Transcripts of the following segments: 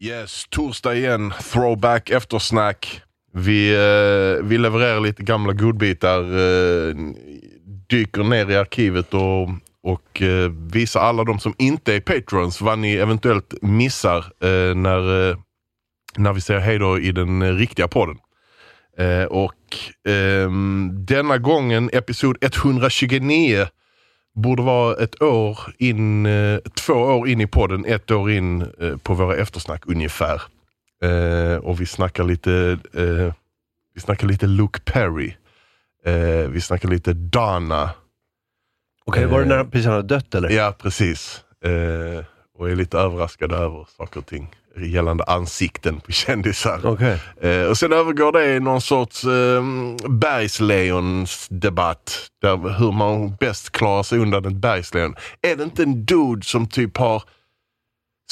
Yes, torsdag igen. Throwback eftersnack. Vi, eh, vi levererar lite gamla godbitar. Eh, dyker ner i arkivet och, och eh, visar alla de som inte är patrons vad ni eventuellt missar eh, när, eh, när vi säger hej då i den eh, riktiga podden. Eh, och ehm, denna gången episod 129 borde vara ett år in, eh, två år in i podden, ett år in eh, på våra eftersnack ungefär. Eh, och vi snackar lite, vi snackar lite Luke Perry. Vi snackar lite Dana. Okej, var det när han precis hade dött eller? Ja, precis. Och är lite överraskad över saker och ting gällande ansikten på kändisar. Okej. Eh, och sen övergår det i någon sorts eh, bergslejonsdebatt. Där hur man bäst klarar sig undan ett bergslejon. Är det inte en dude som typ har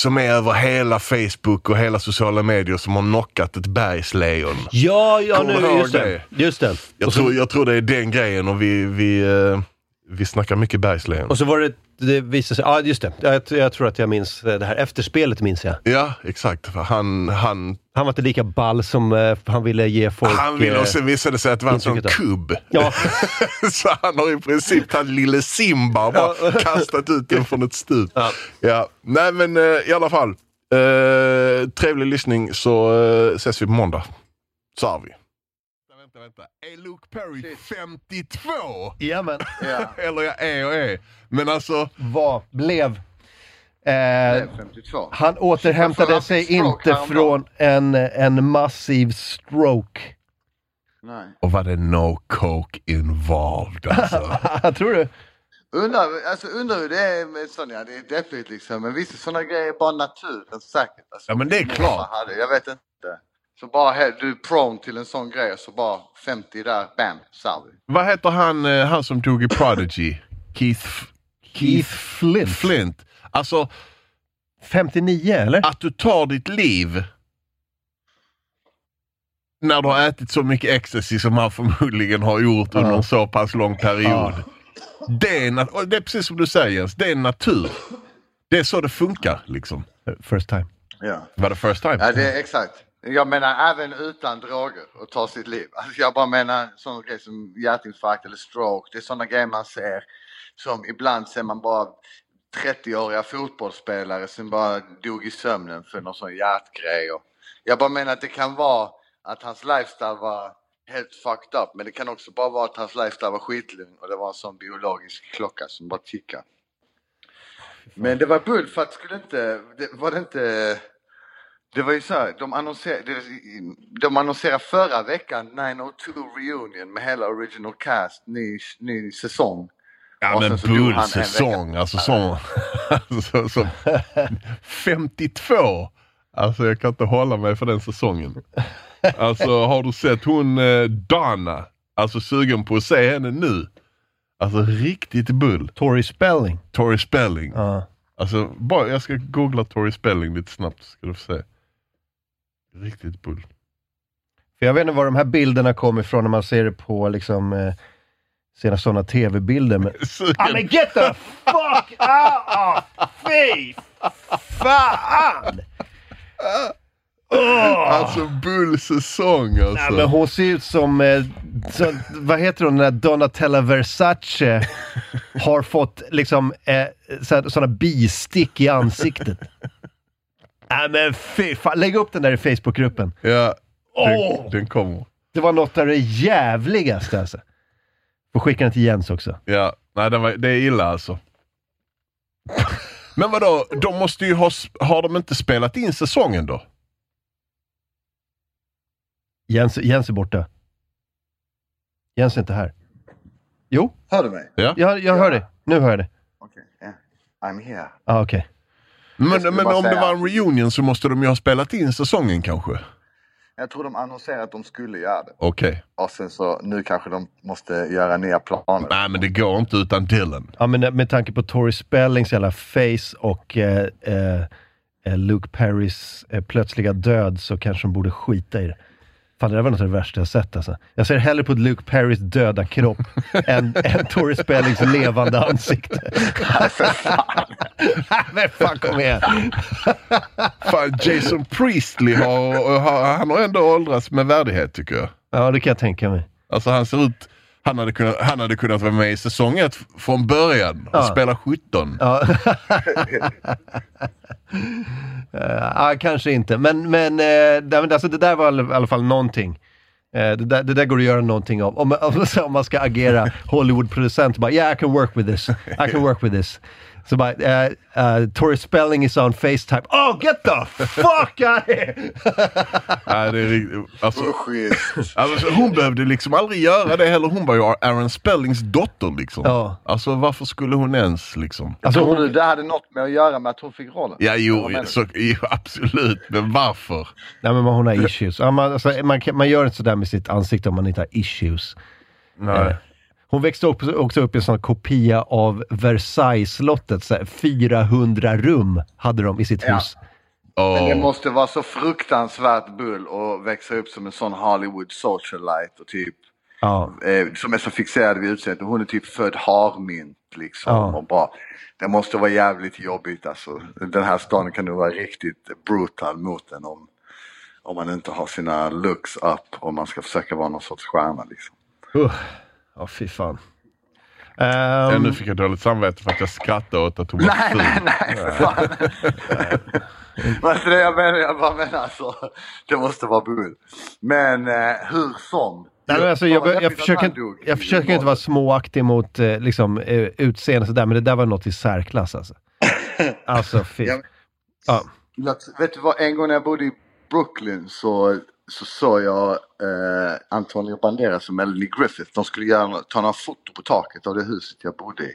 som är över hela Facebook och hela sociala medier som har knockat ett bergslejon. Ja, ja Kommer nu, just det. Just det. Jag, så, tror, jag tror det är den grejen och vi, vi, eh, vi snackar mycket bergslejon. och så var det, det visade sig, ja just det. Jag, jag tror att jag minns eh, det här efterspelet minns jag. Ja, exakt. Han, han, Han var inte lika ball som eh, han ville ge folk... han ville, eh, och sen visade det sig att det var en sån kubb. Ja, Så han har i princip tagit lille Simba och bara kastat ut den från ett stup. Ja. Ja. Nej men eh, i alla fall. Eh, trevlig lyssning så ses vi på måndag. Så har vi. Vänta. Är Luke Perry 52? Jajamän. Eller jag är och är. Men alltså, Vad blev... Eh, är 52. han återhämtade sig inte från en, en massiv stroke. Nej. och var det no coke involved alltså. Tror du? Undrar, alltså, undrar hur det är med sådana, ja det är deppigt liksom, men vissa sådana grejer är bara naturen säkert. Alltså, Ja, men det är klart. jag vet inte. Så bara du är prone till en sån grej så bara 50 där, bam, salvi. Vad heter han, eh, han som dog i Prodigy? Keith, Keith Flint. Flint. Alltså 59 eller? att du tar ditt liv när du har ätit så mycket ecstasy som han förmodligen har gjort under en så pass lång period. Det, är det är precis som du säger Jens, det är natur. Det är så det funkar liksom. First time. Ja. Var det first time? ja, det är exakt. Jag menar även utan droger och ta sitt liv. Alltså, jag bara menar sådana grejer som hjärtinfarkt eller stroke. Det är sådana grejer man ser som ibland ser man bara 30-åriga fotbollsspelare som bara dog i sömnen för någon sån hjärtgrej. Jag bara menar att det kan vara att hans lifestyle var helt fucked up men det kan också bara vara att hans lifestyle var skitlugn och det var en sån biologisk klocka som bara tickar. Men det var bull för att skulle inte, det, var det inte det var ju så här, de annonserade, de annonserade förra veckan 902 reunion med hela original cast, ny, ny säsong. Ja Och men bullsäsong, alltså sån. alltså, så, 52! Alltså jag kan inte hålla mig för den säsongen. Alltså har du sett hon eh, Dana? Alltså sugen på att se henne nu. Alltså riktigt bull. Tori Spelling. Tori Spelling. Ja. Alltså bara, jag ska googla Tori Spelling lite snabbt så ska du få se. Riktigt bull. För jag vet inte var de här bilderna kommer ifrån när man ser det på liksom eh, sina sådana tv-bilder. Men... Ja men get the fuck out! Fy fan! Åh! Alltså bullsäsong alltså. Nej, men hon ser ut som, eh, så, vad heter hon, den där Donatella Versace har fått liksom eh, sådana bistick i ansiktet. Nej men fy fan, lägg upp den där i Facebookgruppen. Ja, den, Åh! den kommer. Det var något av det jävligaste alltså. Får skicka den till Jens också. Ja, nej den var, det är illa alltså. Men vadå, de måste ju ha, har de inte spelat in säsongen då? Jens, Jens är borta. Jens är inte här. Jo, Hör du mig? Ja. jag, jag hör det. Nu hör jag det. Okej, yeah. I'm here. Ah, Okej. Men, men om det säga- var en reunion så måste de ju ha spelat in säsongen kanske? Jag tror de annonserade att de skulle göra det. Okej. Och sen så nu kanske de måste göra nya planer. Nej men det går inte utan Dylan. Ja, men med tanke på Tori Spellings jävla face och eh, eh, eh, Luke Perrys eh, plötsliga död så kanske de borde skita i det. Fan, det där var något av det värsta jag sett alltså. Jag ser hellre på Luke Perrys döda kropp än, än Tori Spellings levande ansikte. Men fan, kom igen. Fan, Jason Priestley har, har, han har ändå åldrats med värdighet tycker jag. Ja, det kan jag tänka mig. Alltså han ser ut, han hade kunnat, han hade kunnat vara med i säsong ett från början och Ja. spela 17. Ja. uh, kanske inte. Men, men, uh, det- alltså, det där var i alla fall någonting. Eh, det, där, det där går att göra någonting av. Om, om, om man ska agera Hollywood-producent, bara yeah I can work with this. I can work with this. Så bara, uh, uh, Tori Spelling is on Facetime. Oh, get the fuck out of here! Nej, det är riktigt, alltså, alltså, hon behövde liksom aldrig göra det heller. Hon var ju Aaron Spellings dotter liksom. Ja. Alltså varför skulle hon ens liksom? Alltså, Tror hon, du det hade något med att göra med att hon fick rollen? Ja, jo, så, jo absolut. Men varför? nej, men hon har issues. Man, alltså, man, kan- man gör inte sådär med sitt ansikte om man inte har issues. Nej. Hon växte också upp i en sån kopia av Versailles-slottet. så här 400 rum hade de i sitt Ja. hus. Men det måste vara så fruktansvärt bull och växa upp som en sån Hollywood socialite och typ Ja. eh, som är så fixerad vid utseendet. Hon är typ född harmynt liksom. Ja. Och bara, det måste vara jävligt jobbigt alltså. Den här staden kan nog vara riktigt brutal mot en om, om man inte har sina looks up och man ska försöka vara någon sorts stjärna liksom. Uh. Ja, fy fan. Ja, Ehm, nu fick jag dåligt samvete för att jag skrattade åt att hon var Nej, ful. nej, nej, för fan. Men det jag menar, jag bara menar alltså, det måste vara bull. Men eh, hur som. nej, men alltså, jag, vad jag, att försöker, inte- jag försöker inte vara småaktig mot eh, liksom, eh, utseende sådär, men det där var något i särklass alltså. Alltså, fy. Ja, Ja. Jag, vet du vad, en gång när jag bodde i Brooklyn så, så såg jag eh, Antonio Banderas och Melanie Griffith. De skulle göra, ta några foto på taket av det huset jag bodde i.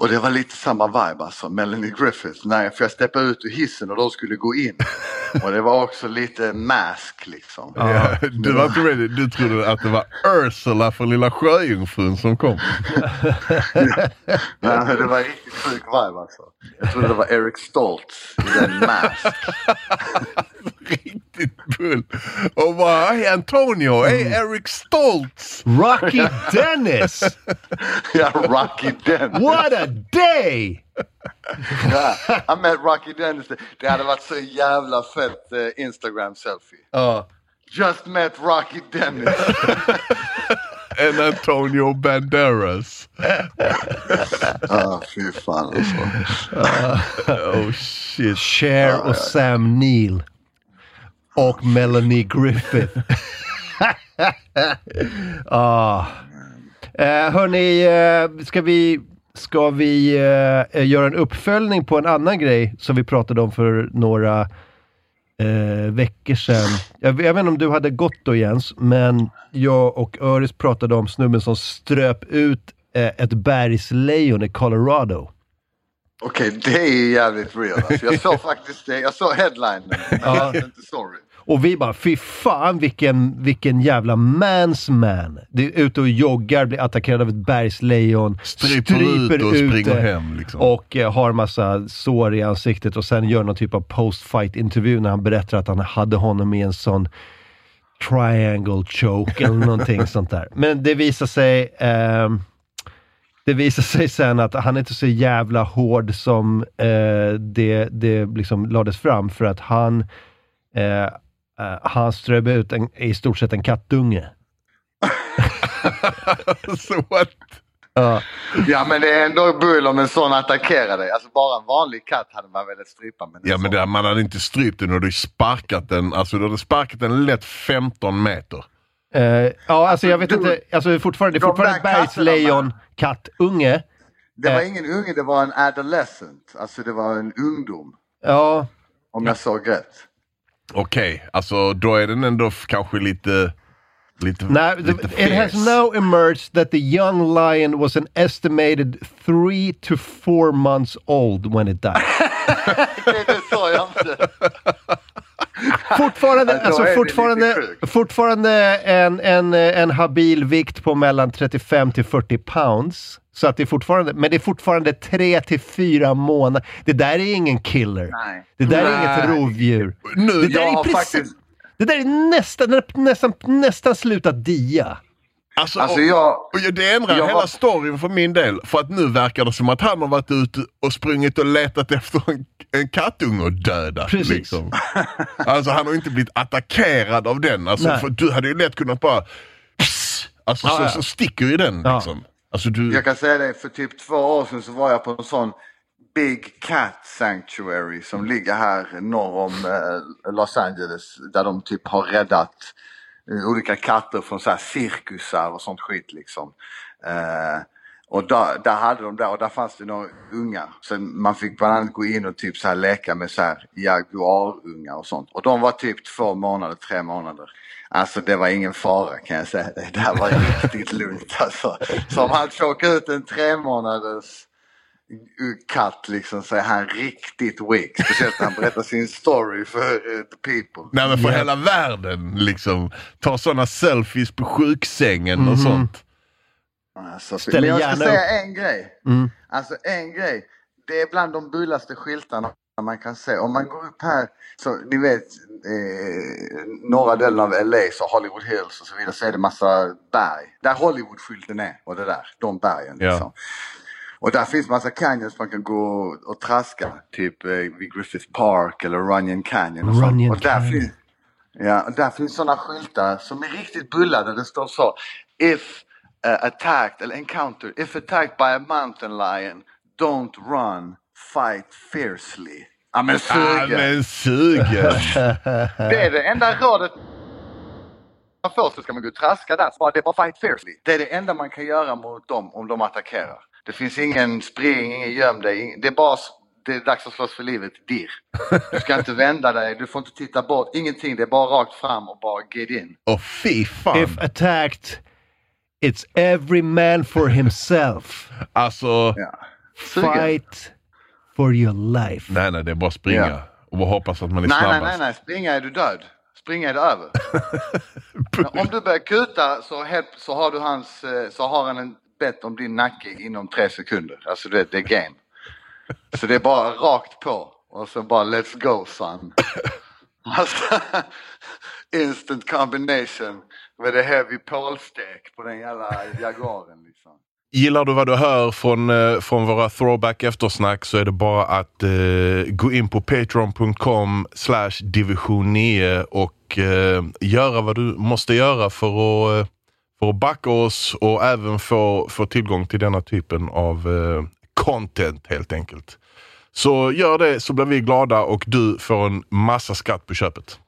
Och det var lite samma vibe alltså, Melanie Griffith. När, för jag steppade ut ur hissen och de skulle gå in. Och det var också lite mask liksom. Ja, du, var inte ready. du trodde att det var Ursula från Lilla Sjöjungfrun som kom. Nej, men det var riktigt sjuk vibe alltså. Jag trodde det var Eric Stoltz i den mask. Riktigt bull. Och bara, hej Antonio, hej Eric Stoltz. Rocky Dennis! ja, Rocky Dennis. What a day! Ja, I met Rocky Dennis. Det hade varit så jävla fett eh, Instagram selfie. Ja. Just met Rocky Dennis. And Antonio Banderas. ah, fy fan alltså. Oh shit. Cher och Sam Neill. Och Melanie Griffith. ah. eh, hörni, eh, ska vi, ska vi eh, göra en uppföljning på en annan grej som vi pratade om för några eh, veckor sedan. Jag, jag vet inte om du hade gått då Jens, men jag och Öris pratade om snubben som ströp ut eh, ett bergslejon i Colorado. Okej, det är ju jävligt real. Alltså, jag såg faktiskt det. Jag såg headlinen. Men jag är inte sorry. Och vi bara, fy fan vilken, vilken jävla mans man. Det är ute och joggar, blir attackerad av ett bergslejon, Stryper ut och springer det hem liksom. och eh, har massa sår i ansiktet och sen gör någon typ av post-fight intervju när han berättar att han hade honom i en sån triangle choke eller någonting sånt där. Men det visar sig ehm, det visar sig sen att han är inte så jävla hård som eh, det, det liksom lades fram för att han eh, eh, han ströp ut en, i stort sett en kattunge. Så what? Ja, Ja, men det är ändå bull om en sån attackerar dig. Alltså bara en vanlig katt hade man velat strypa. Men en Ja men det, man hade inte strypt den och du sparkat den. Alltså du hade sparkat den lätt 15 meter. eh, ja alltså jag vet du- inte, alltså fortfarande, det är de fortfarande där bergslejon, kattunge. Det var eh. ingen unge, det var en adolescent. Alltså det var en ungdom. Ja, Om jag såg rätt. Okej, alltså då är den ändå kanske lite... Lite, the, lite it has fes. now emerged that the young lion was an estimated three to four months old when it died. Det, sa jag inte. Fortfarande, alltså fortfarande, fortfarande en, en, en habil vikt på mellan 35 till 40 pounds. Så att det är fortfarande, men det är fortfarande 3 till 4 månader. Det där är ingen killer. Nej. Det där är Nej. inget rovdjur. Nu, Det där är precis, faktiskt- Det där är nästan, nästan, nästan slutat dia. Alltså, Alltså och, jag... och det ändrar jag hela var- storyn för min del. För att nu verkar det som att han har varit ute och sprungit och letat efter en, en kattunge och dödat. Precis. Liksom. Alltså han har inte blivit attackerad av den. Alltså, Nej. för du hade ju lätt kunnat bara... Pss, alltså Ja, så, ja. så sticker ju den Ja. liksom. Alltså du... Jag kan säga det, för typ två år sedan så var jag på en sån Big Cat Sanctuary som ligger här norr om eh, Los Angeles. Där de typ har räddat eh, olika katter från så här cirkusar och sånt skit liksom. Eh, och där, där hade de där och där fanns det några ungar. Så man fick bland annat gå in och typ så här leka med så här jaguarungar och sånt. Och de var typ två månader, tre månader. Alltså det var ingen fara kan jag säga. Det där var riktigt lugnt alltså. Så om han tjockade ut en tre månaders katt liksom så är han riktigt weak. Speciellt när han berättar sin story för eh, the people. Nej men för Ja. hela världen liksom. Ta sådana selfies på sjuksängen och sånt. Alltså, Ställer men jag ska säga upp. en grej. Mm. Alltså en grej. Det är bland de bullaste skyltarna man kan se. Om man går upp här, så ni vet eh, norra delen av LA, så Hollywood Hills och så vidare, så är det massa berg. Där Hollywood-skylten är och det där, de bergen Ja. liksom. Och där finns massa canyons man kan gå och traska. Typ eh, vid Griffith Park eller Runyon Canyon och Runyon. Och där Canyon. finns, ja, och där finns sådana skyltar som är riktigt bullade. Det står så. If uh, attacked, eller encounter, if attacked by a mountain lion, don't run, fight fiercely. Ja men men sugen. Det är det enda rådet man får så ska man gå och traska där. Så bara, det är bara fight fiercely. Det är det enda man kan göra mot dem om de attackerar. Det finns ingen spring, ingen göm dig. Det är bara det är dags att slåss för livet, dirr. Du ska inte vända dig, du får inte titta bort, ingenting. Det är bara rakt fram och bara get in. Och fy fan. If attacked, it's every man for himself. Alltså, Ja. Fight for your life. nej nej det är bara springa. Ja. Och bara hoppas att man är Nej, nej, snabbast. nej, nej, springa är du död. Springa är det över. Om du börjar kuta så, helt, så har du hans, eh, så har han en bett om din nacke inom tre sekunder. Alltså du vet, det är game. Så det är bara rakt på och så bara let's go son. Alltså, instant combination med det heavy pålstek på den jävla jaguaren liksom. Gillar du vad du hör från, eh, från våra throwback eftersnack så är det bara att eh, gå in på patreon.com slash division 9 och eh, göra vad du måste göra för att, eh, för att backa oss och även få, få tillgång till denna typen av eh, content helt enkelt. Så gör det så blir vi glada och du får en massa skatt på köpet.